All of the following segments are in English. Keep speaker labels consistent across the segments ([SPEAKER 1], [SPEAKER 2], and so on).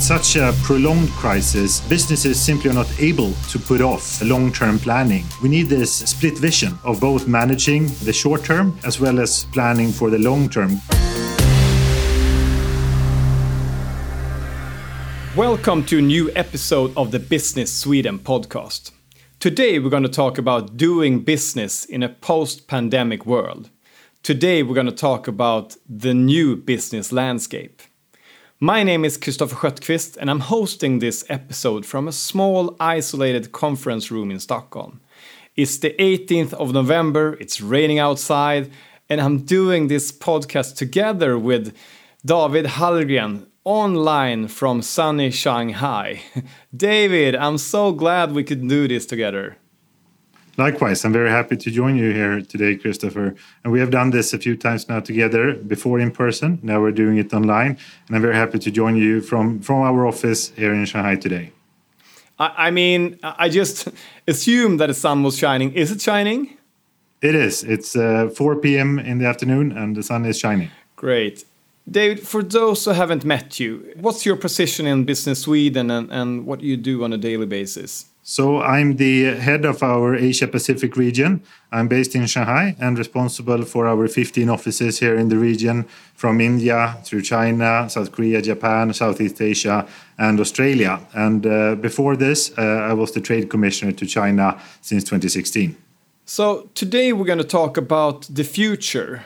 [SPEAKER 1] with such a prolonged crisis, businesses simply are not able to put off long term planning. We need this split vision of both managing the short term as well as planning for the long term.
[SPEAKER 2] Welcome to a new episode of the Business Sweden podcast. Today we're going to talk about doing business in a post pandemic world. Today we're going to talk about the new business landscape. My name is Christopher Schöttqvist and I'm hosting this episode from a small isolated conference room in Stockholm. It's the 18th of November, it's raining outside, and I'm doing this podcast together with David Hallgren online from sunny Shanghai. David, I'm so glad we could do this together.
[SPEAKER 1] Likewise, I'm very happy to join you here today, Christopher. And we have done this a few times now together, before in person. Now we're doing it online. And I'm very happy to join you from, from our office here in Shanghai today.
[SPEAKER 2] I, I mean, I just assumed that the sun was shining. Is it shining?
[SPEAKER 1] It is. It's uh, 4 p.m. in the afternoon and the sun is shining.
[SPEAKER 2] Great. David, for those who haven't met you, what's your position in Business Sweden and, and what you do on a daily basis?
[SPEAKER 1] So I'm the head of our Asia Pacific region. I'm based in Shanghai and responsible for our 15 offices here in the region from India through China, South Korea, Japan, Southeast Asia, and Australia. And uh, before this, uh, I was the trade commissioner to China since 2016.
[SPEAKER 2] So today we're going to talk about the future.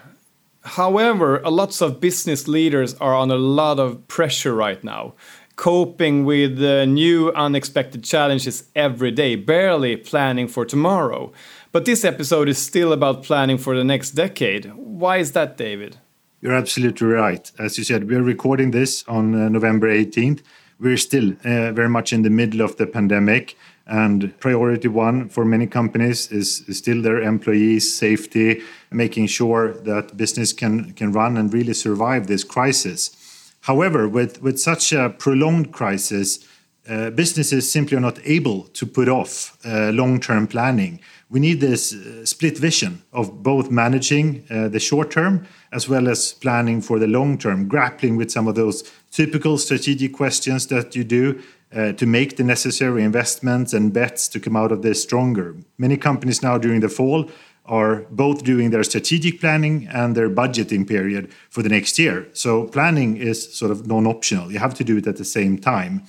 [SPEAKER 2] However, lots of business leaders are on a lot of pressure right now coping with uh, new unexpected challenges every day, barely planning for tomorrow. But this episode is still about planning for the next decade. Why is that, David?
[SPEAKER 1] You're absolutely right. As you said, we're recording this on uh, November 18th. We're still uh, very much in the middle of the pandemic. And priority one for many companies is, still their employees' safety, making sure that business can, can run and really survive this crisis. However, with, with such a prolonged crisis, uh, businesses simply are not able to put off uh, long term planning. We need this uh, split vision of both managing uh, the short term as well as planning for the long term, grappling with some of those typical strategic questions that you do uh, to make the necessary investments and bets to come out of this stronger. Many companies now during the fall are both doing their strategic planning and their budgeting period for the next year. So planning is sort of non-optional. You have to do it at the same time.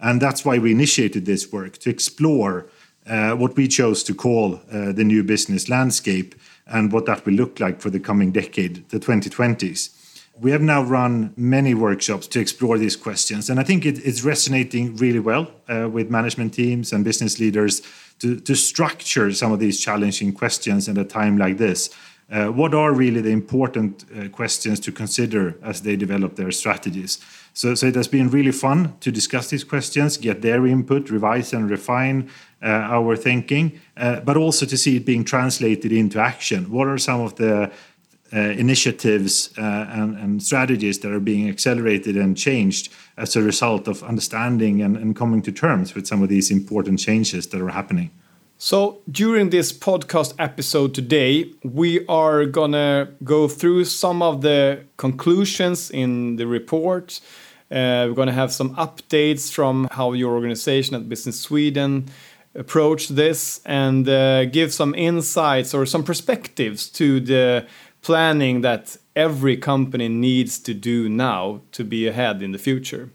[SPEAKER 1] And that's why we initiated this work to explore uh, what we chose to call uh, the new business landscape and what that will look like for the coming decade, the 2020s. We have now run many workshops to explore these questions, and I think it, it's resonating really well uh, with management teams and business leaders to, to structure some of these challenging questions at a time like this. Uh, what are really the important uh, questions to consider as they develop their strategies? So, so, it has been really fun to discuss these questions, get their input, revise and refine uh, our thinking, uh, but also to see it being translated into action. What are some of the initiatives uh, and, and, strategies that are being accelerated and changed as a result of understanding and, and, coming to terms with some of these important changes that are happening.
[SPEAKER 2] So, during this podcast episode today, we are gonna go through some of the conclusions in the report. Uh, we're gonna have some updates from how your organization at Business Sweden approached this and uh, give some insights or some perspectives to the planning that every company needs to do now to be ahead in the future.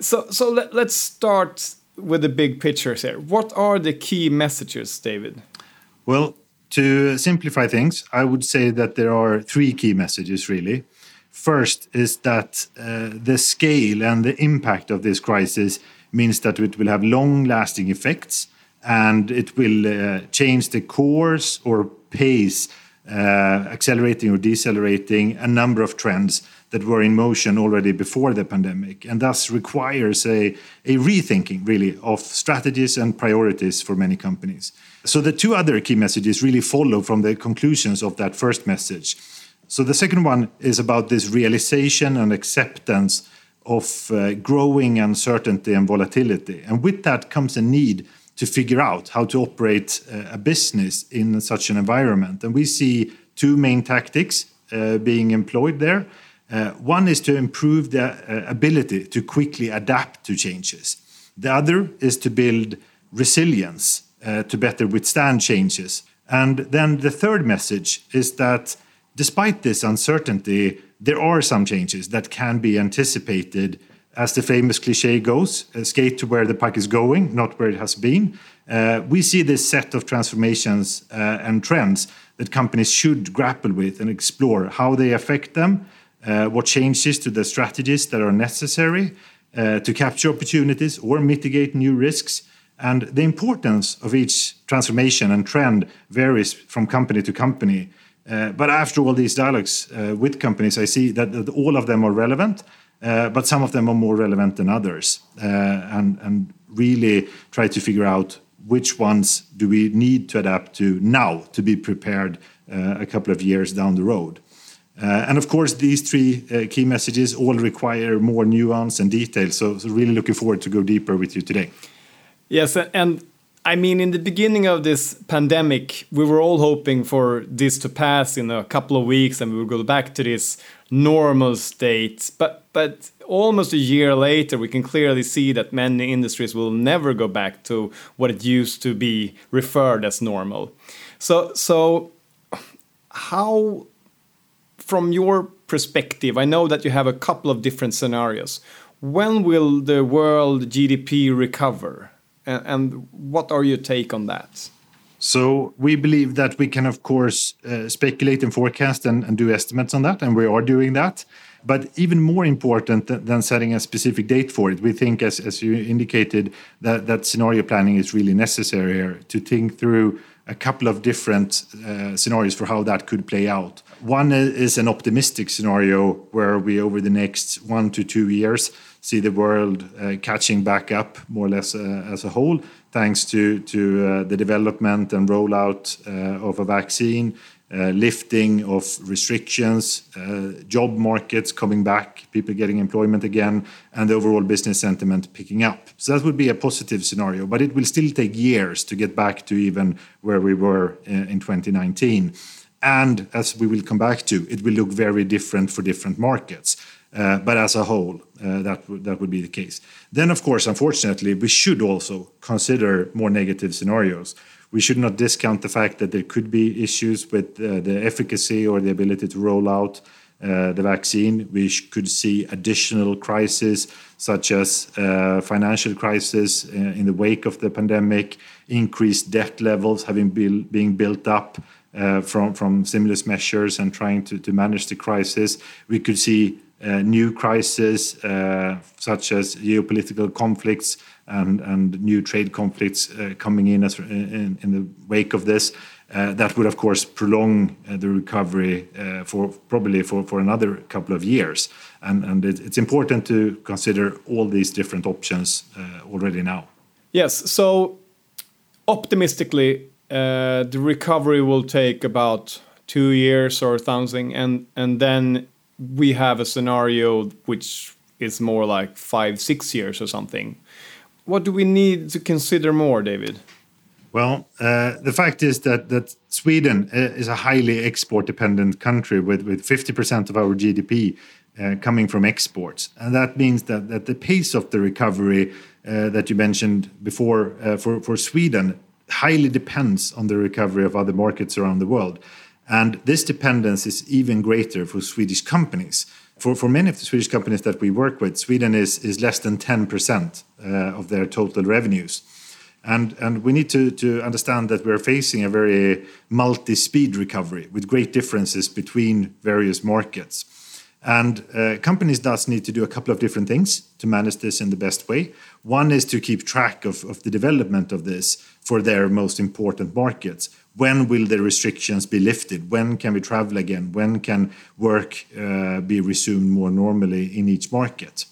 [SPEAKER 2] So, so let, let's start with the big pictures here. What are the key messages, David?
[SPEAKER 1] Well, to simplify things, I would say that there are three key messages really. First is that uh, the scale and the impact of this crisis means that it will have long lasting effects and it will uh, change the course or pace accelerating or decelerating a number of trends that were in motion already before the pandemic, and thus requires a, a rethinking, really, of strategies and priorities for many companies. So, the two other key messages really follow from the conclusions of that first message. So, the second one is about this realization and acceptance of uh, growing uncertainty and volatility. And with that comes a need to figure out how to operate a business in such an environment. And we see two main tactics uh, being employed there. Uh, one is to improve the uh, ability to quickly adapt to changes. The other is to build resilience uh, to better withstand changes. And then the third message is that despite this uncertainty, there are some changes that can be anticipated. As the famous cliche goes, uh, skate to where the puck is going, not where it has been. Uh, we see this set of transformations uh, and trends that companies should grapple with and explore how they affect them, uh, what changes to the strategies that are necessary uh, to capture opportunities or mitigate new risks. And the importance of each transformation and trend varies from company to company. But after all these dialogues with companies, I see that, that, all of them are relevant, but some of them are more relevant than others, uh, and, and really try to figure out which ones do we need to adapt to now to be prepared uh, a couple of years down the road. Uh, and of course, these three uh, key messages all require more nuance and detail. So, so, really looking forward to go deeper with you today.
[SPEAKER 2] Yes, and I mean, in the beginning of this pandemic, we were all hoping for this to pass in a couple of weeks, and we would go back to this normal state. But but almost a year later, we can clearly see that many industries will never go back to what it used to be referred as normal. So, so how, from your perspective, I know that you have a couple of different scenarios. When will the world GDP recover? And, what are your take on that?
[SPEAKER 1] So we believe that we can, of course, uh, speculate and forecast and, and, do estimates on that, and we are doing that. But even more important than setting a specific date for it, we think, as, as you indicated, that, that scenario planning is really necessary here to think through a couple of different uh, scenarios for how that could play out. One is an optimistic scenario where we, over the next one to two years, see the world uh, catching back up more or less uh, as a whole, thanks to to uh, the development and rollout uh, of a vaccine, uh, lifting of restrictions, uh, job markets coming back, people getting employment again, and the overall business sentiment picking up. So that would be a positive scenario, but it will still take years to get back to even where we were in, in 2019. And as we will come back to, it will look very different for different markets. Uh, but as a whole, uh, that that would be the case. Then, of course, unfortunately, we should also consider more negative scenarios we should not discount the fact that there could be issues with uh, the efficacy or the ability to roll out uh, the vaccine. We could see additional crises such as uh, financial crisis uh, in the wake of the pandemic, increased debt levels having be, being built up from from stimulus measures and trying to, to manage the crisis. We could see uh, new crises such as geopolitical conflicts and, and new trade conflicts uh, coming in, as, in, in the wake of this. Uh, that would, of course, prolong uh, the recovery uh, for probably for, for another couple of years. And, and it, it's important to consider all these different options uh, already now.
[SPEAKER 2] Yes. So, optimistically, uh, the recovery will take about two years or something, and and then we have a scenario which is more like five, six years or something. What do we need to consider more, David?
[SPEAKER 1] Well, uh, the fact is that that Sweden uh, is a highly export-dependent country with with 50% of our GDP uh, coming from exports, and that means that that the pace of the recovery uh, that you mentioned before uh, for for Sweden highly depends on the recovery of other markets around the world, and this dependence is even greater for Swedish companies for, for many of the Swedish companies that we work with, Sweden is, is less than 10% uh, of their total revenues. And, and we need to, to understand that we're facing a very multi speed recovery with great differences between various markets. And uh, companies thus need to do a couple of different things to manage this in the best way. One is to keep track of, of the development of this for their most important markets when will the restrictions be lifted? When can we travel again? When can work uh, be resumed more normally in each market?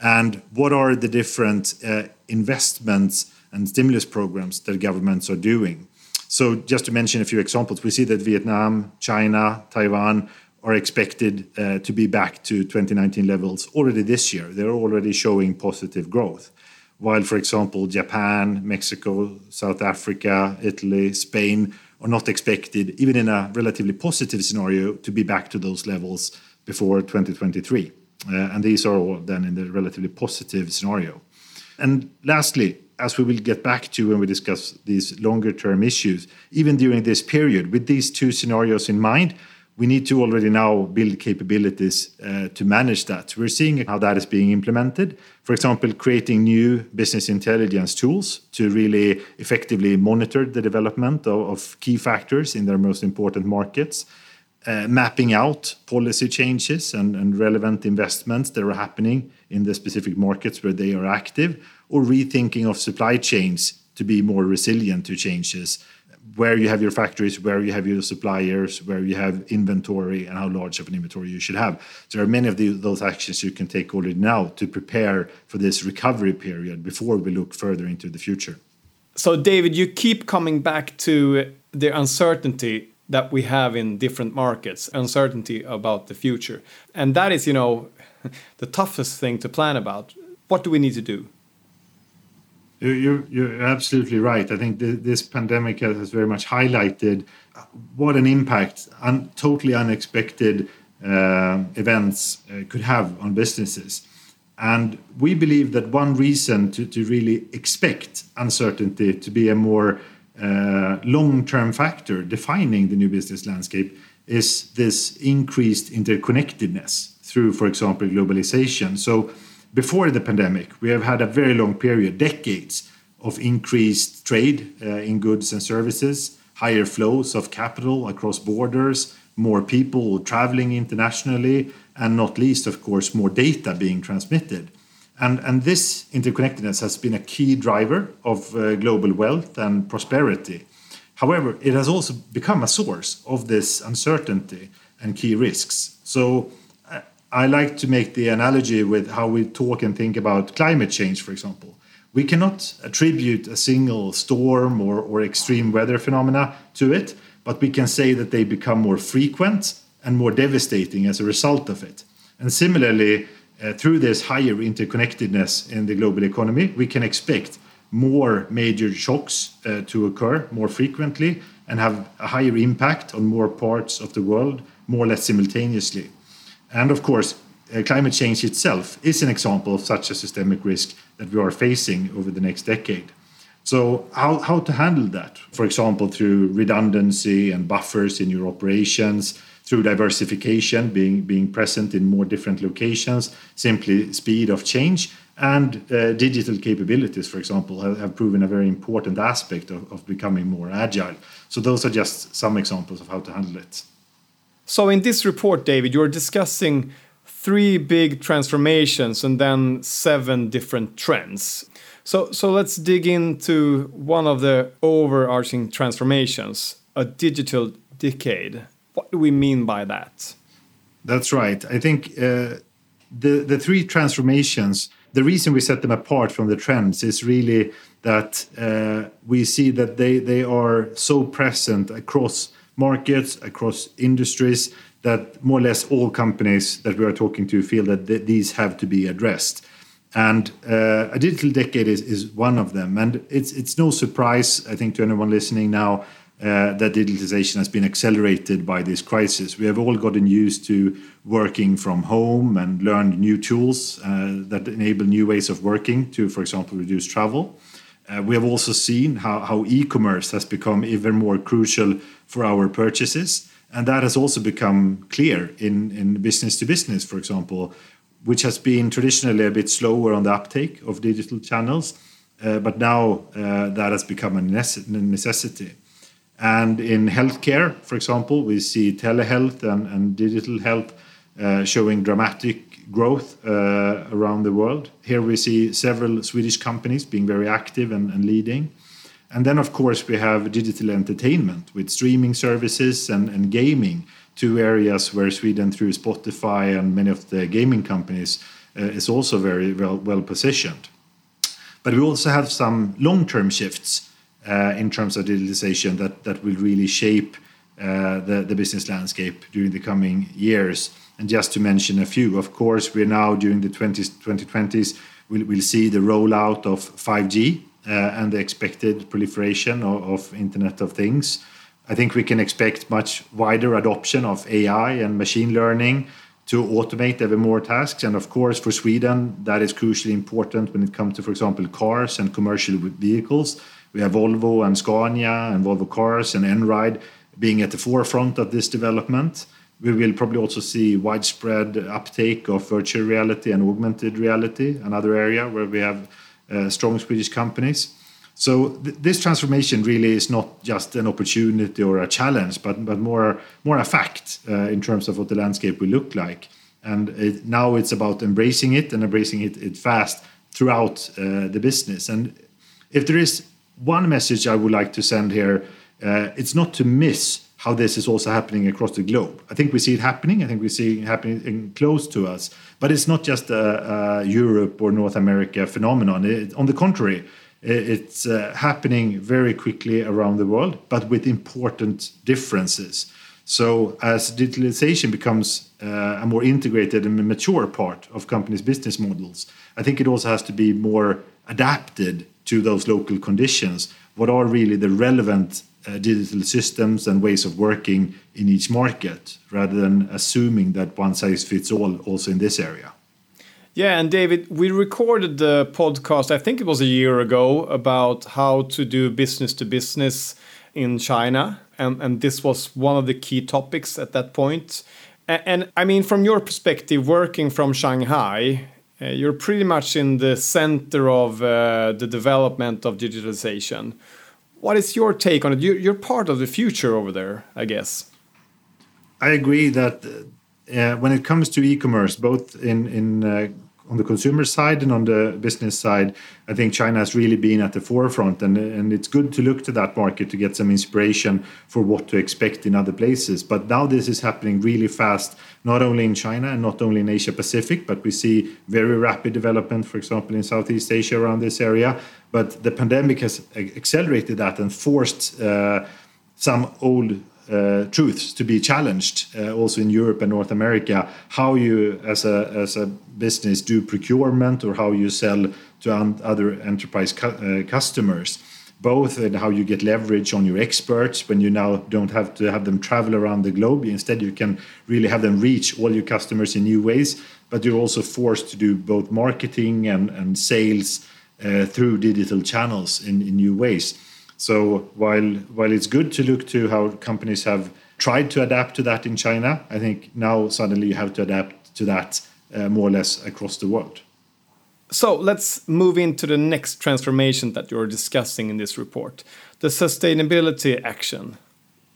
[SPEAKER 1] And what are the different uh, investments and stimulus programs that governments are doing? So, just to mention a few examples, we see that Vietnam, China, Taiwan are expected uh, to be back to 2019 levels already this year. They're already showing positive growth while, for example, Japan, Mexico, South Africa, Italy, Spain are not expected, even in a relatively positive scenario, to be back to those levels before 2023. Uh, and these are all then in the relatively positive scenario. And lastly, as we will get back to when we discuss these longer term issues, even during this period, with these two scenarios in mind, we need to already now build capabilities uh, to manage that. We're seeing how that is being implemented. For example, creating new business intelligence tools to really effectively monitor the development of, of key factors in their most important markets. Uh, mapping out policy changes and, and, relevant investments that are happening in the specific markets where they are active, or rethinking of supply chains to be more resilient to changes where you have your factories, where you have your suppliers, where you have inventory, and how large of an inventory you should have. So there are many of the, those actions you can take already now to prepare for this recovery period before we look further into the future.
[SPEAKER 2] So, David, you keep coming back to the uncertainty that we have in different markets, uncertainty about the future. And that is, you know, the toughest thing to plan about. What do we need to do?
[SPEAKER 1] You're, you're absolutely right. I think this pandemic has very much highlighted what an impact un, totally unexpected uh, events uh, could have on businesses. And we believe that one reason to, to really expect uncertainty to be a more uh, long term factor defining the new business landscape is this increased interconnectedness through, for example, globalization. So before the pandemic, we have had a very long period, decades, of increased trade uh, in goods and services, higher flows of capital across borders, more people traveling internationally, and not least, of course, more data being transmitted. And, and this interconnectedness has been a key driver of uh, global wealth and prosperity. However, it has also become a source of this uncertainty and key risks. So, I like to make the analogy with how we talk and think about climate change, for example. We cannot attribute a single storm or, or extreme weather phenomena to it, but we can say that they become more frequent and more devastating as a result of it. And similarly, uh, through this higher interconnectedness in the global economy, we can expect more major shocks uh, to occur more frequently and have a higher impact on more parts of the world more or less simultaneously. And of course, uh, climate change itself is an example of such a systemic risk that we are facing over the next decade. So, how, how to handle that? For example, through redundancy and buffers in your operations, through diversification, being, being present in more different locations, simply speed of change, and uh, digital capabilities, for example, have, have, proven a very important aspect of, of becoming more agile. So, those are just some examples of how to handle it.
[SPEAKER 2] So, in this report, David, you're discussing three big transformations and then seven different trends. So, so let's dig into one of the overarching transformations a digital decade. What do we mean by that?
[SPEAKER 1] That's right. I think uh, the, the three transformations, the reason we set them apart from the trends is really that uh, we see that they, they are so present across markets, across industries, that more or less all companies that we are talking to feel that th these have to be addressed. And uh, a digital decade is, is one of them. And it's, it's no surprise, I think, to anyone listening now uh, that digitalization has been accelerated by this crisis. We have all gotten used to working from home and learned new tools uh, that enable new ways of working to, for example, reduce travel. Uh, we have also seen how, how e-commerce has become even more crucial for our purchases. And that has also become clear in, in business to business, for example, which has been traditionally a bit slower on the uptake of digital channels. Uh, but now uh, that has become a necessity. And in healthcare, for example, we see telehealth and, and digital health uh, showing dramatic growth uh, around the world. Here we see several Swedish companies being very active and, and leading. And then, of course, we have digital entertainment with streaming services and, and gaming, two areas where Sweden, through Spotify and many of the gaming companies, uh, is also very well, well positioned. But we also have some long term shifts uh, in terms of digitalization that, that will really shape uh, the, the business landscape during the coming years. And just to mention a few, of course, we're now during the 20s, 2020s, we'll, we'll see the rollout of 5G uh, Uh, and the expected proliferation of, of Internet of Things. I think we can expect much wider adoption of AI and machine learning to automate ever more tasks. And of course, for Sweden, that is crucially important when it comes to, for example, cars and commercial vehicles. We have Volvo and Scania and Volvo Cars and Einride being at the forefront of this development. We will probably also see widespread uptake of virtual reality and augmented reality, another area where we have uh, strong Swedish companies. So th- this transformation really is not just an opportunity or a challenge, but but more more a fact uh, in terms of what the landscape will look like. And it, now it's about embracing it and embracing it, it fast throughout uh, the business. And if there is one message I would like to send here, uh, it's not to miss how this is also happening across the globe. I think we see it happening. I think we see it happening close to us. But it's not just a, a Europe or North America phenomenon. It, on the contrary, it's uh, happening very quickly around the world, but with important differences. So, as digitalization becomes uh, a more integrated and mature part of companies' business models, I think it also has to be more adapted to those local conditions. What are really the relevant uh, digital systems and ways of working in each market, rather than assuming that one size fits all also in this area?
[SPEAKER 2] Yeah, and David, we recorded the podcast, I think it was a year ago, about how to do business to business in China. And, and this was one of the key topics at that point. And, and I mean, from your perspective, working from Shanghai, uh, you're pretty much in the center of uh, the development of digitalization. What is your take on it? You're, part of the future over there, I guess.
[SPEAKER 1] I agree that uh, when it comes to e-commerce, both in in uh, on the consumer side and on the business side, I think China has really been at the forefront, and and it's good to look to that market to get some inspiration for what to expect in other places. But now this is happening really fast, not only in China and not only in Asia Pacific, but we see very rapid development, for example, in Southeast Asia around this area. But the pandemic has accelerated that and forced uh, some old uh, truths to be challenged uh, also in Europe and North America. How you, as a as a business, do procurement or how you sell to other enterprise cu uh, customers, both in how you get leverage on your experts when you now don't have to have them travel around the globe. Instead, you can really have them reach all your customers in new ways. But you're also forced to do both marketing and and sales uh, through digital channels in, in new ways. So while while it's good to look to how companies have tried to adapt to that in China, I think now suddenly you have to adapt to that uh, more or less across the world.
[SPEAKER 2] So let's move into the next transformation that you're discussing in this report, the sustainability action.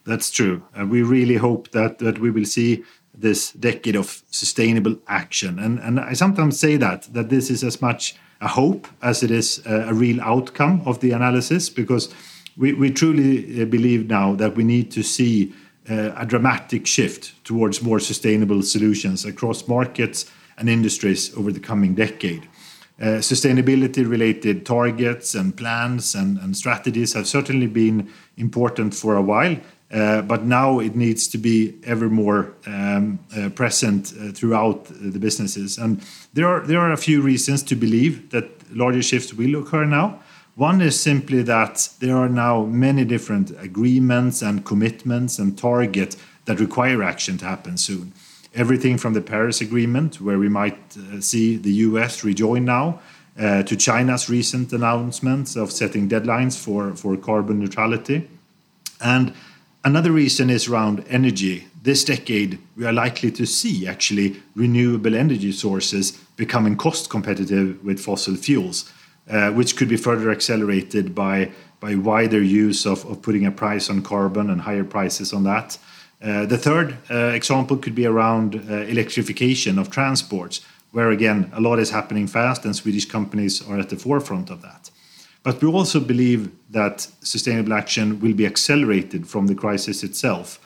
[SPEAKER 1] That's true. Uh, we really hope that that we will see this decade of sustainable action, and and I sometimes say that that this is as much a hope as it is a, a real outcome of the analysis because we, we truly uh, believe now that we need to see uh, a dramatic shift towards more sustainable solutions across markets and industries over the coming decade. Uh, sustainability related targets and plans and, and, strategies have certainly been important for a while, uh, but now it needs to be ever more um, uh, present uh, throughout the businesses. And there are, there are a few reasons to believe that larger shifts will occur now. One is simply that there are now many different agreements and commitments and targets that require action to happen soon. Everything from the Paris Agreement, where we might uh, see the US rejoin now, uh, to China's recent announcements of setting deadlines for, for carbon neutrality. And another reason is around energy. This decade, we are likely to see actually renewable energy sources becoming cost competitive with fossil fuels. Uh, which could be further accelerated by by wider use of, of putting a price on carbon and higher prices on that. Uh, the third uh, example could be around uh, electrification of transports, where again a lot is happening fast and Swedish companies are at the forefront of that. But we also believe that sustainable action will be accelerated from the crisis itself.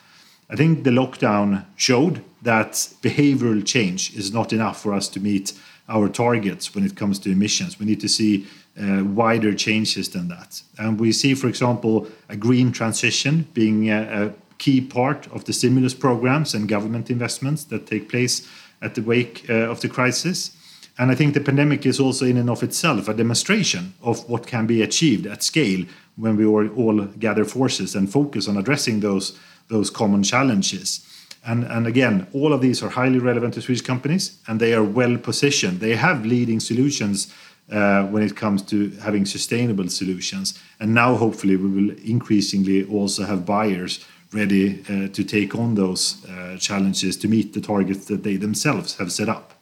[SPEAKER 1] I think the lockdown showed that behavioral change is not enough for us to meet our targets when it comes to emissions. We need to see uh, wider changes than that. And we see, for example, a green transition being a, a, key part of the stimulus programs and government investments that take place at the wake uh, of the crisis. And I think the pandemic is also, in and of itself, a demonstration of what can be achieved at scale when we all, all gather forces and focus on addressing those, those common challenges. And, and again, all of these are highly relevant to Swedish companies and they are well positioned. They have leading solutions uh, when it comes to having sustainable solutions. And now, hopefully, we will increasingly also have buyers ready uh, to take on those uh, challenges to meet the targets that they themselves have set up.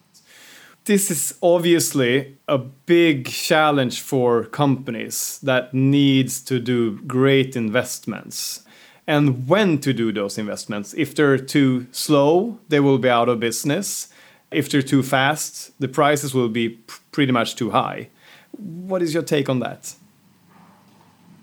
[SPEAKER 2] This is obviously a big challenge for companies that needs to do great investments and when to do those investments. If they're too slow, they will be out of business. If they're too fast, the prices will be pretty much too high. What is your take on that?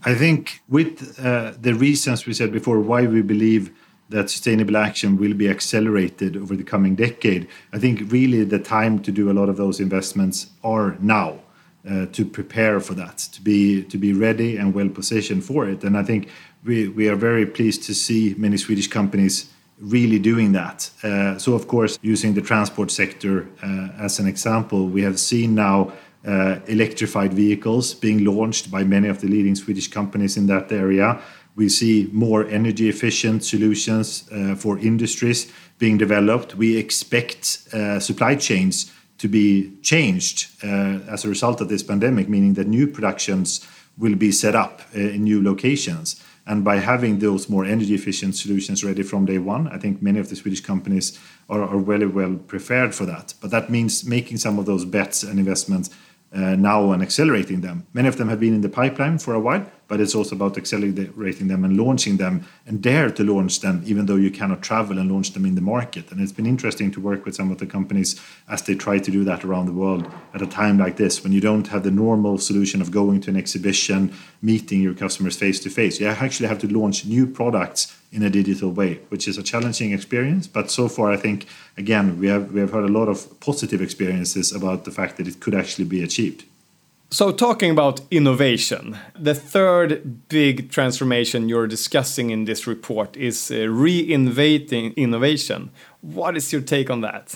[SPEAKER 1] I think with uh, the reasons we said before why we believe that sustainable action will be accelerated over the coming decade, I think really the time to do a lot of those investments are now. Uh, to prepare for that, to be to be ready and well positioned for it, and I think we we are very pleased to see many Swedish companies really doing that. Uh, so, of course, using the transport sector uh, as an example, we have seen now uh, electrified vehicles being launched by many of the leading Swedish companies in that area. We see more energy efficient solutions uh, for industries being developed. We expect uh, supply chains to be changed uh, as a result of this pandemic, meaning that new productions will be set up in new locations. And by having those more energy efficient solutions ready from day one, I think many of the Swedish companies are, are very well prepared for that. But that means making some of those bets and investments uh, now and accelerating them. Many of them have been in the pipeline for a while, but it's also about accelerating them and launching them and dare to launch them, even though you cannot travel and launch them in the market. And it's been interesting to work with some of the companies as they try to do that around the world at a time like this, when you don't have the normal solution of going to an exhibition, meeting your customers face to face. You actually have to launch new products in a digital way, which is a challenging experience. But so far, I think again we have we have heard a lot of positive experiences about the fact that it could actually be achieved.
[SPEAKER 2] So, talking about innovation, the third big transformation you're discussing in this report is uh, reinventing innovation. What is your take on that?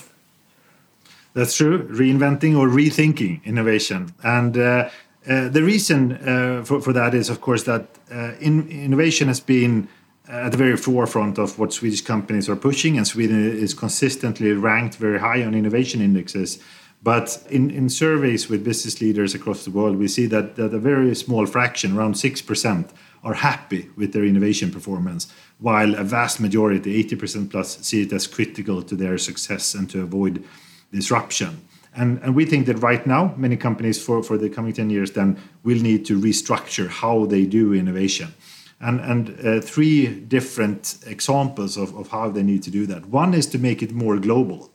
[SPEAKER 1] That's true, reinventing or rethinking innovation. And uh, uh, the reason uh, for, for that is, of course, that uh, in, innovation has been at the very forefront of what Swedish companies are pushing, and Sweden is consistently ranked very high on innovation indexes. But in, in surveys with business leaders across the world, we see that, that a very small fraction, around 6%, are happy with their innovation performance, while a vast majority, 80% plus, see it as critical to their success and to avoid disruption. And, and we think that right now, many companies for, for the coming 10 years then will need to restructure how they do innovation and, and uh, three different examples of, of how they need to do that. One is to make it more global.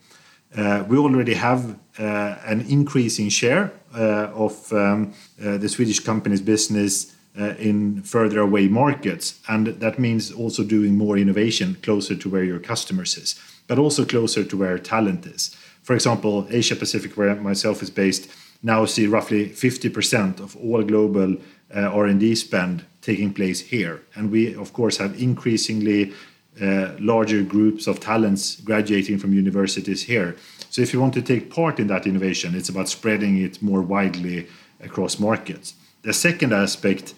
[SPEAKER 1] Uh, we already have uh, an increasing share uh, of um, uh, the Swedish company's business uh, in further away markets, and that means also doing more innovation closer to where your customers is, but also closer to where talent is. For example, Asia Pacific, where myself is based, now see roughly 50% of all global R&D spend taking place here. And we, of course, have increasingly uh, larger groups of talents graduating from universities here. So, if you want to take part in that innovation, it's about spreading it more widely across markets. The second aspect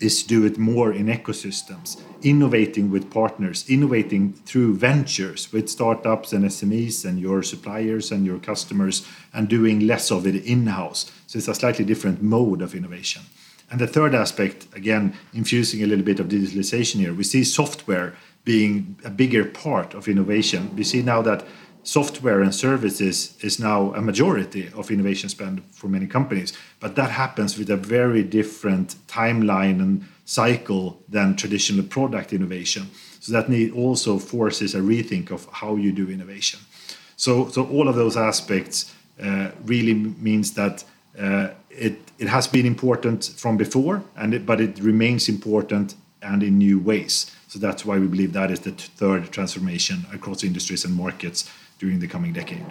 [SPEAKER 1] is to do it more in ecosystems, innovating with partners, innovating through ventures with startups and SMEs and your suppliers and your customers, and doing less of it in house. So, it's a slightly different mode of innovation. And the third aspect, again, infusing a little bit of digitalization here, we see software being a bigger part of innovation. We see now that software and services is now a majority of innovation spend for many companies, but that happens with a very different timeline and cycle than traditional product innovation. So that need also forces a rethink of how you do innovation. So, so all of those aspects uh, really means that uh, it it has been important from before, and it, but it remains important and in new ways. So that's why we believe that is the third transformation across industries and markets during the coming decade.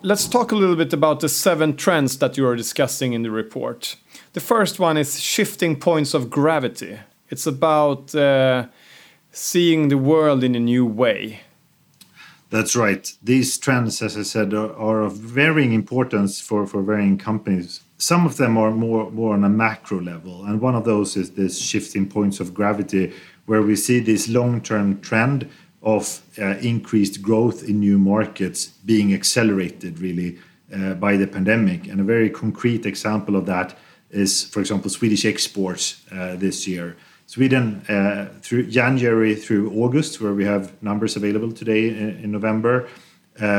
[SPEAKER 2] Let's talk a little bit about the seven trends that you are discussing in the report. The first one is shifting points of gravity. It's about uh, seeing the world in a new way.
[SPEAKER 1] That's right. These trends, as I said, are, are of varying importance for, for varying companies some of them are more more on a macro level and one of those is this shifting points of gravity where we see this long-term trend of uh, increased growth in new markets being accelerated really uh, by the pandemic. And a very concrete example of that is, for example, Swedish exports uh, this year. Sweden, through January through August, where we have numbers available today in, November,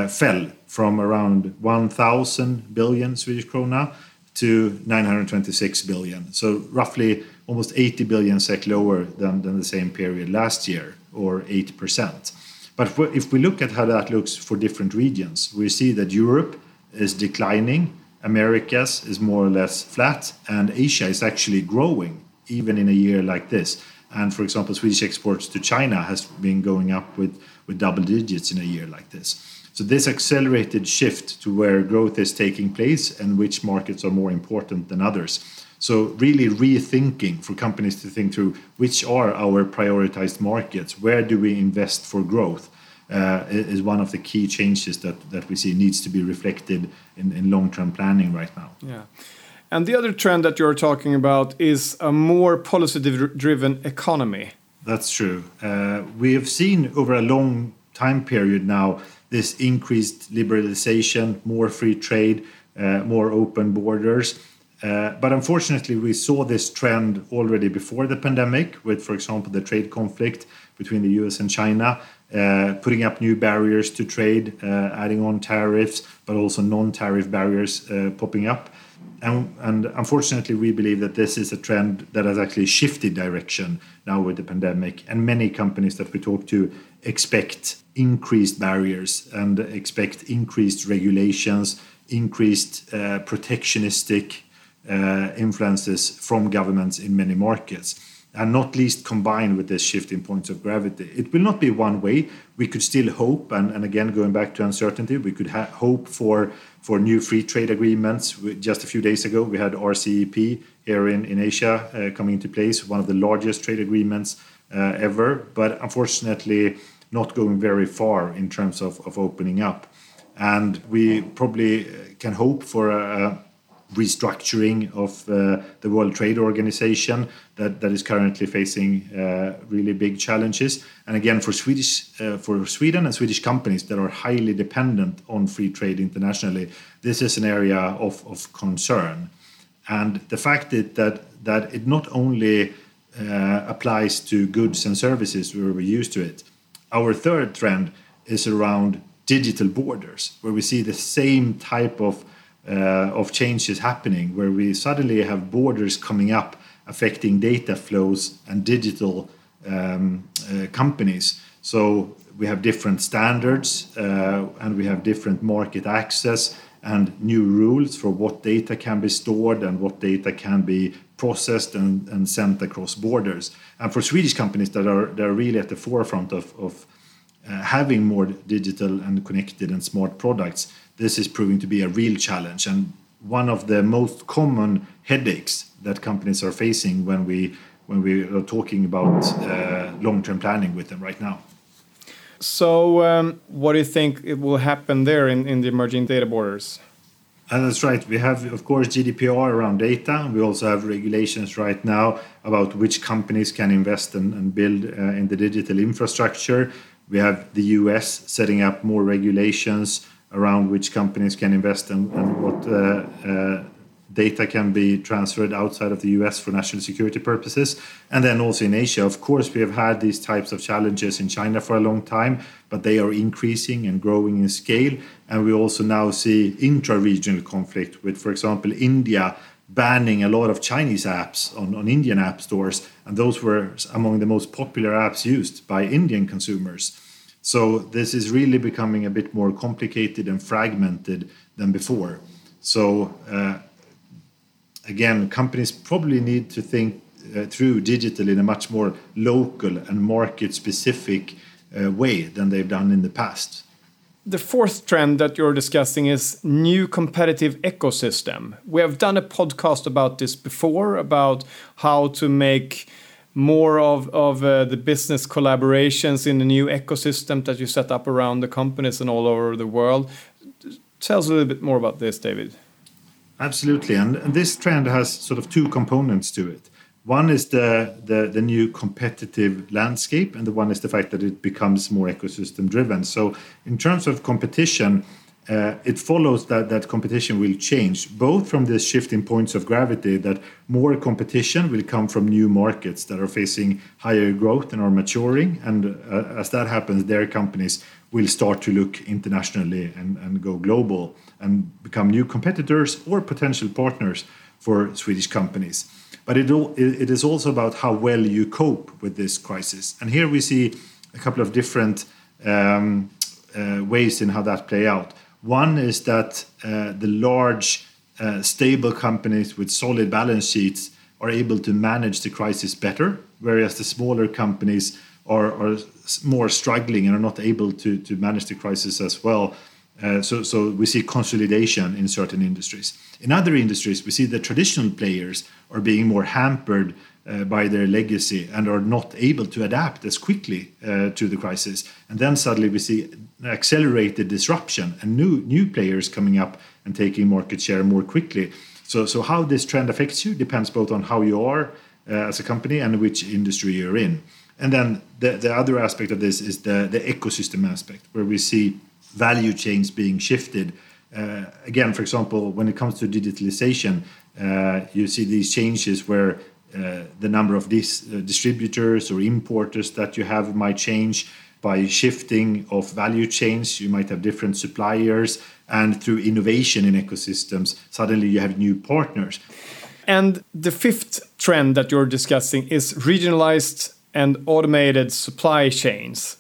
[SPEAKER 1] fell from around 1,000 billion Swedish krona to 926 billion. So roughly almost 80 billion SEK lower than, than the same period last year, or 8%. But if we look at how that looks for different regions, we see that Europe is declining, Americas is more or less flat, and Asia is actually growing even in a year like this. And for example, Swedish exports to China has been going up with, with double digits in a year like this. So this accelerated shift to where growth is taking place and which markets are more important than others. So really rethinking for companies to think through which are our prioritized markets, where do we invest for growth, uh, is one of the key changes that, that we see needs to be reflected in, in long-term planning right now.
[SPEAKER 2] Yeah. And the other trend that you're talking about is a more policy-driven economy.
[SPEAKER 1] That's true. Uh, we have seen over a long time period now this increased liberalization, more free trade, uh, more open borders. Uh, but unfortunately, we saw this trend already before the pandemic, with, for example, the trade conflict between the US and China, uh, putting up new barriers to trade, uh, adding on tariffs, but also non tariff barriers uh, popping up. And, and, unfortunately, we believe that this is a trend that has actually shifted direction now with the pandemic. And many companies that we talk to expect increased barriers and expect increased regulations, increased uh, protectionistic influences from governments in many markets and not least combined with this shift in points of gravity. It will not be one way. We could still hope, and, and again, going back to uncertainty, we could ha- hope for, for new free trade agreements. Just a few days ago, we had RCEP here in, in Asia uh, coming into place, one of the largest trade agreements uh, ever, but unfortunately, not going very far in terms of, of opening up. And we probably can hope for a, restructuring of uh, the World Trade Organization that, that is currently facing uh, really big challenges. And again, for Swedish uh, for Sweden and Swedish companies that are highly dependent on free trade internationally, this is an area of, of concern. And the fact that that, that it not only uh, applies to goods and services where we're used to it. Our third trend is around digital borders, where we see the same type of of changes happening where we suddenly have borders coming up affecting data flows and digital um, uh, companies. So we have different standards uh, and we have different market access and new rules for what data can be stored and what data can be processed and, and sent across borders. And for Swedish companies that are, that are really at the forefront of, of uh, having more digital and connected and smart products, this is proving to be a real challenge and one of the most common headaches that companies are facing when we when we are talking about uh, long-term planning with them right now.
[SPEAKER 2] So, um, what do you think it will happen there in, in the emerging data borders?
[SPEAKER 1] And that's right. We have, of course, GDPR around data. We also have regulations right now about which companies can invest and, and build uh, in the digital infrastructure. We have the US setting up more regulations around which companies can invest and, and what uh, uh, data can be transferred outside of the US for national security purposes. And then also in Asia, of course, we have had these types of challenges in China for a long time, but they are increasing and growing in scale. And we also now see intra regional conflict with, for example, India banning a lot of Chinese apps on, on Indian app stores. And those were among the most popular apps used by Indian consumers. So this is really becoming a bit more complicated and fragmented than before. So uh, again, companies probably need to think uh, through digital in a much more local and market specific uh, way than they've done in the past.
[SPEAKER 2] The fourth trend that you're discussing is new competitive ecosystem. We have done a podcast about this before about how to make more of, of uh, the business collaborations in the new ecosystem that you set up around the companies and all over the world. Tell us a little bit more about this, David.
[SPEAKER 1] Absolutely. And, this trend has sort of two components to it. One is the, the, the new competitive landscape, and the one is the fact that it becomes more ecosystem driven. So, in terms of competition, uh, it follows that that competition will change both from this shift in points of gravity that more competition will come from new markets that are facing higher growth and are maturing and uh, as that happens their companies will start to look internationally and, and go global and become new competitors or potential partners for swedish companies. But it, it is also about how well you cope with this crisis. And here we see a couple of different um, uh, ways in how that play out one is that uh, the large, uh, stable companies with solid balance sheets are able to manage the crisis better, whereas the smaller companies are, are more struggling and are not able to, to manage the crisis as well. Uh, so, so we see consolidation in certain industries. In other industries, we see the traditional players are being more hampered uh, by their legacy and are not able to adapt as quickly uh, to the crisis. And then suddenly we see accelerated disruption and new new players coming up and taking market share more quickly. So, so how this trend affects you depends both on how you are uh, as a company and which industry you're in. And then the, the other aspect of this is the, the ecosystem aspect, where we see value chains being shifted. Uh, again, for example, when it comes to digitalization, uh, you see these changes where uh, the number of these uh, distributors or importers that you have might change by shifting of value chains. You might have different suppliers and through innovation in ecosystems suddenly you have new partners.
[SPEAKER 2] And the fifth trend that you're discussing is regionalized and automated supply chains.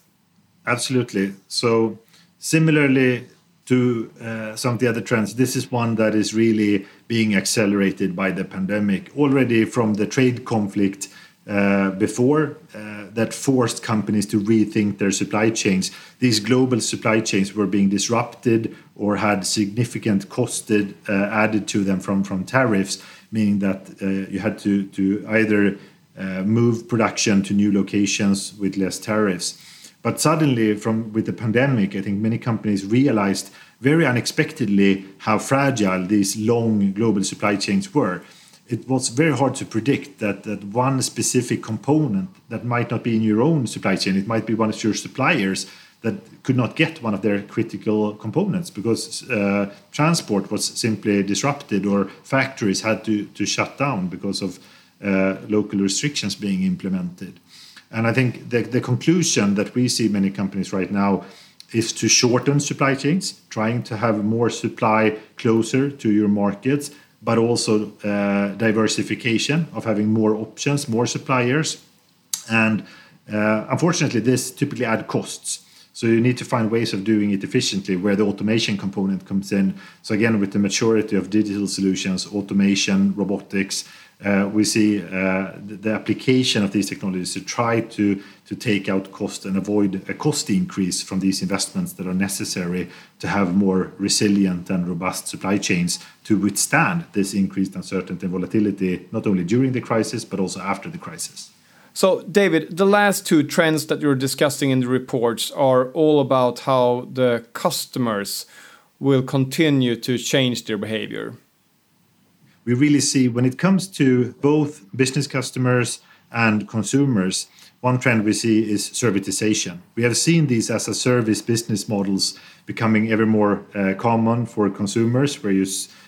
[SPEAKER 1] Absolutely. So similarly to uh, some of the other trends, this is one that is really being accelerated by the pandemic. Already from the trade conflict uh, before uh, that forced companies to rethink their supply chains. These global supply chains were being disrupted or had significant costed uh, added to them from, from tariffs, meaning that uh, you had to, to either uh, move production to new locations with less tariffs but suddenly, from with the pandemic, I think many companies realized very unexpectedly how fragile these long global supply chains were. It was very hard to predict that, that one specific component that might not be in your own supply chain, it might be one of your suppliers that could not get one of their critical components because uh, transport was simply disrupted or factories had to, to shut down because of uh, local restrictions being implemented. And I think the, the conclusion that we see many companies right now is to shorten supply chains, trying to have more supply closer to your markets, but also uh, diversification of having more options, more suppliers. And uh, unfortunately, this typically add costs. So you need to find ways of doing it efficiently where the automation component comes in. So again, with the maturity of digital solutions, automation, robotics, uh, we see uh, the application of these technologies to try to, to take out cost and avoid a cost increase from these investments that are necessary to have more resilient and robust supply chains to withstand this increased uncertainty and volatility, not only during the crisis, but also after the crisis.
[SPEAKER 2] So, David, the last two trends that you're discussing in the reports are all about how the customers will continue to change their behavior
[SPEAKER 1] we really see when it comes to both business customers and consumers, one trend we see is servitization. We have seen these as a service business models becoming ever more uh, common for consumers, where you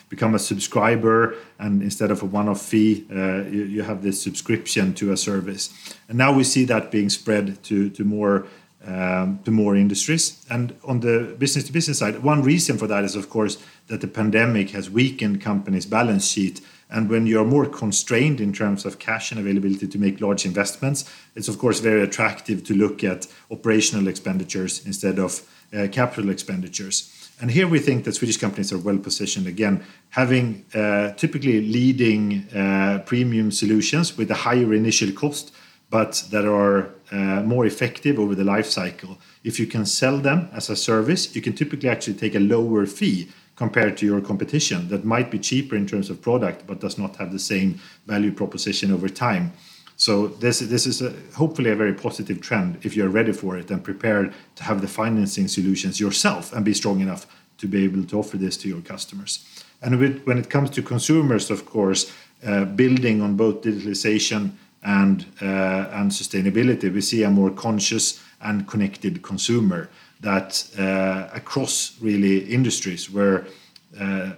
[SPEAKER 1] become a subscriber and instead of a one-off fee, uh, you, you, have this subscription to a service. And now we see that being spread to, to more um, to more industries. And on the business to business side, one reason for that is, of course, that the pandemic has weakened companies' balance sheet. And when you're more constrained in terms of cash and availability to make large investments, it's of course very attractive to look at operational expenditures instead of uh, capital expenditures. And here we think that Swedish companies are well positioned again, having uh, typically leading uh, premium solutions with a higher initial cost but that are uh, more effective over the life cycle. If you can sell them as a service, you can typically actually take a lower fee compared to your competition that might be cheaper in terms of product but does not have the same value proposition over time. So this this is a, hopefully a very positive trend if you're ready for it and prepared to have the financing solutions yourself and be strong enough to be able to offer this to your customers. And with, when it comes to consumers, of course, uh, building on both digitalization and uh, and sustainability, we see a more conscious and connected consumer that uh, across really industries where uh,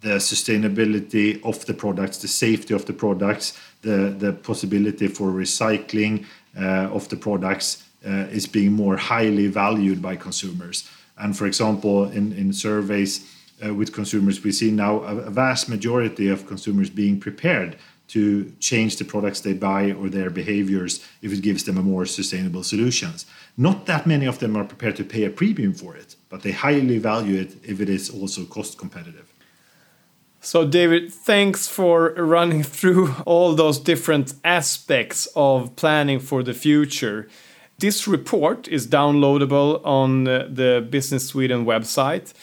[SPEAKER 1] the sustainability of the products, the safety of the products, the, the possibility for recycling of the products is being more highly valued by consumers. And for example, in, in surveys uh, with consumers, we see now a, a vast majority of consumers being prepared to change the products they buy or their behaviors if it gives them a more sustainable solutions. Not that many of them are prepared to pay a premium for it, but they highly value it if it is also cost competitive.
[SPEAKER 2] So, David, thanks for running through all those different aspects of planning for the future. This report is downloadable on the Business Sweden website.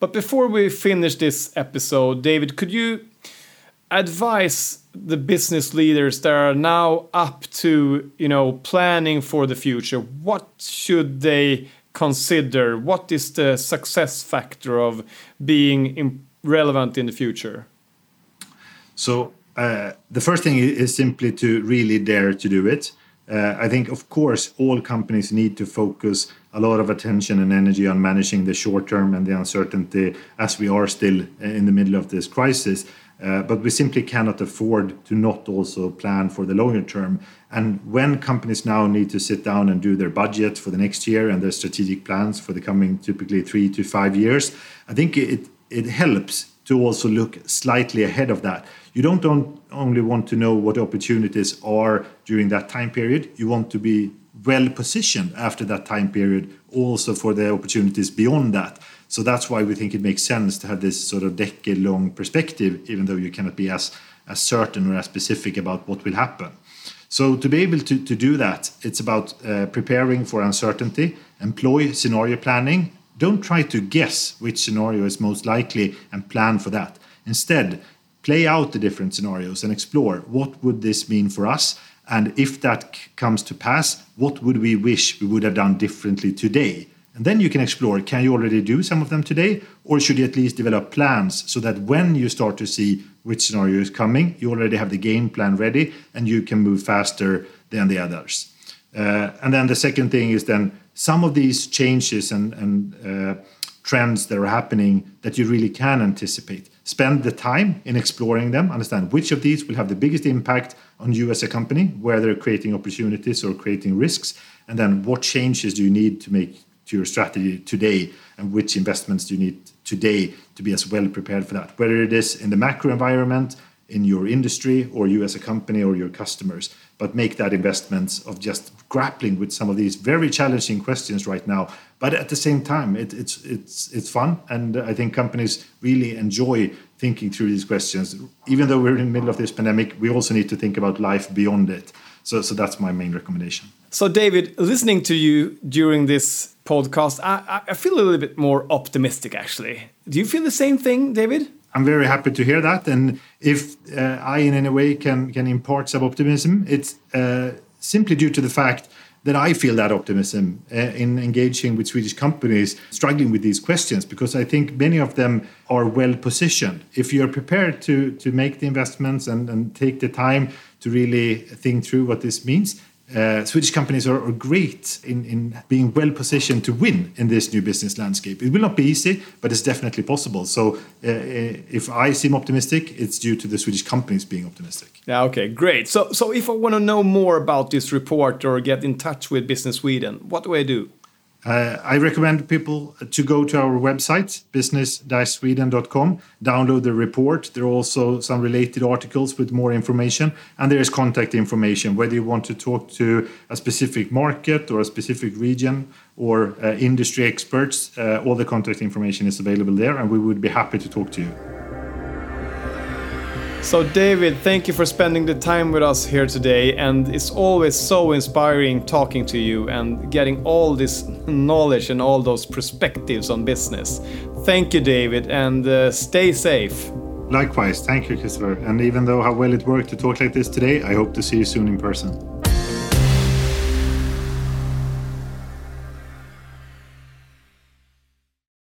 [SPEAKER 2] But before we finish this episode, David, could you advise the business leaders that are now up to, you know, planning for the future? What should they consider? What is the success factor of being relevant in the future?
[SPEAKER 1] So uh, the first thing is simply to really dare to do it. Uh, I think, of course, all companies need to focus a lot of attention and energy on managing the short term and the uncertainty as we are still in the middle of this crisis. Uh, but we simply cannot afford to not also plan for the longer term. And when companies now need to sit down and do their budget for the next year and their strategic plans for the coming typically three to five years, I think it, it helps to also look slightly ahead of that. You don't only want to know what opportunities are during that time period, you want to be well positioned after that time period also for the opportunities beyond that. So that's why we think it makes sense to have this sort of decade long perspective, even though you cannot be as, as certain or as specific about what will happen. So to be able to, to do that, it's about uh, preparing for uncertainty, employ scenario planning, don't try to guess which scenario is most likely and plan for that. Instead, play out the different scenarios and explore what would this mean for us and if that comes to pass, what would we wish we would have done differently today? And then you can explore can you already do some of them today? Or should you at least develop plans so that when you start to see which scenario is coming, you already have the game plan ready and you can move faster than the others? Uh, and then the second thing is then some of these changes and, and uh, trends that are happening that you really can anticipate. Spend the time in exploring them, understand which of these will have the biggest impact on you as a company, where they're creating opportunities or creating risks, and then what changes do you need to make to your strategy today, and which investments you need today to be as well prepared for that, whether it is in the macro environment, in your industry, or you as a company or your customers but make that investment of just grappling with some of these very challenging questions right now. But at the same time, it, it's it's it's fun, and I think companies really enjoy thinking through these questions. Even though we're in the middle of this pandemic, we also need to think about life beyond it. So, so that's my main recommendation.
[SPEAKER 2] So, David, listening to you during this podcast, I, I feel a little bit more optimistic. Actually, do you feel the same thing, David?
[SPEAKER 1] I'm very happy to hear that. And if uh, I, in any way, can can impart some optimism, it's uh, simply due to the fact that I feel that optimism uh, in engaging with Swedish companies struggling with these questions because I think many of them are well positioned. If you're prepared to to make the investments and, and take the time to really think through what this means, uh, Swedish companies are, are, great in, in being well positioned to win in this new business landscape. It will not be easy, but it's definitely possible. So, uh, if I seem optimistic, it's due to the Swedish companies being optimistic.
[SPEAKER 2] Yeah, okay, great. So, so if I want to know more about this report or get in touch with Business Sweden, what do I do?
[SPEAKER 1] Uh, I recommend people to go to our website, business-sweden.com, download the report. There are also some related articles with more information, and there is contact information, whether you want to talk to a specific market or a specific region or uh, industry experts. Uh, all the contact information is available there, and we would be happy to talk to you.
[SPEAKER 2] So, David, thank you for spending the time with us here today. And it's always so inspiring talking to you and getting all this knowledge and all those perspectives on business. Thank you, David, and uh, stay safe.
[SPEAKER 1] Likewise, thank you, Christopher. And even though how well it worked to talk like this today, I hope to see you soon in person.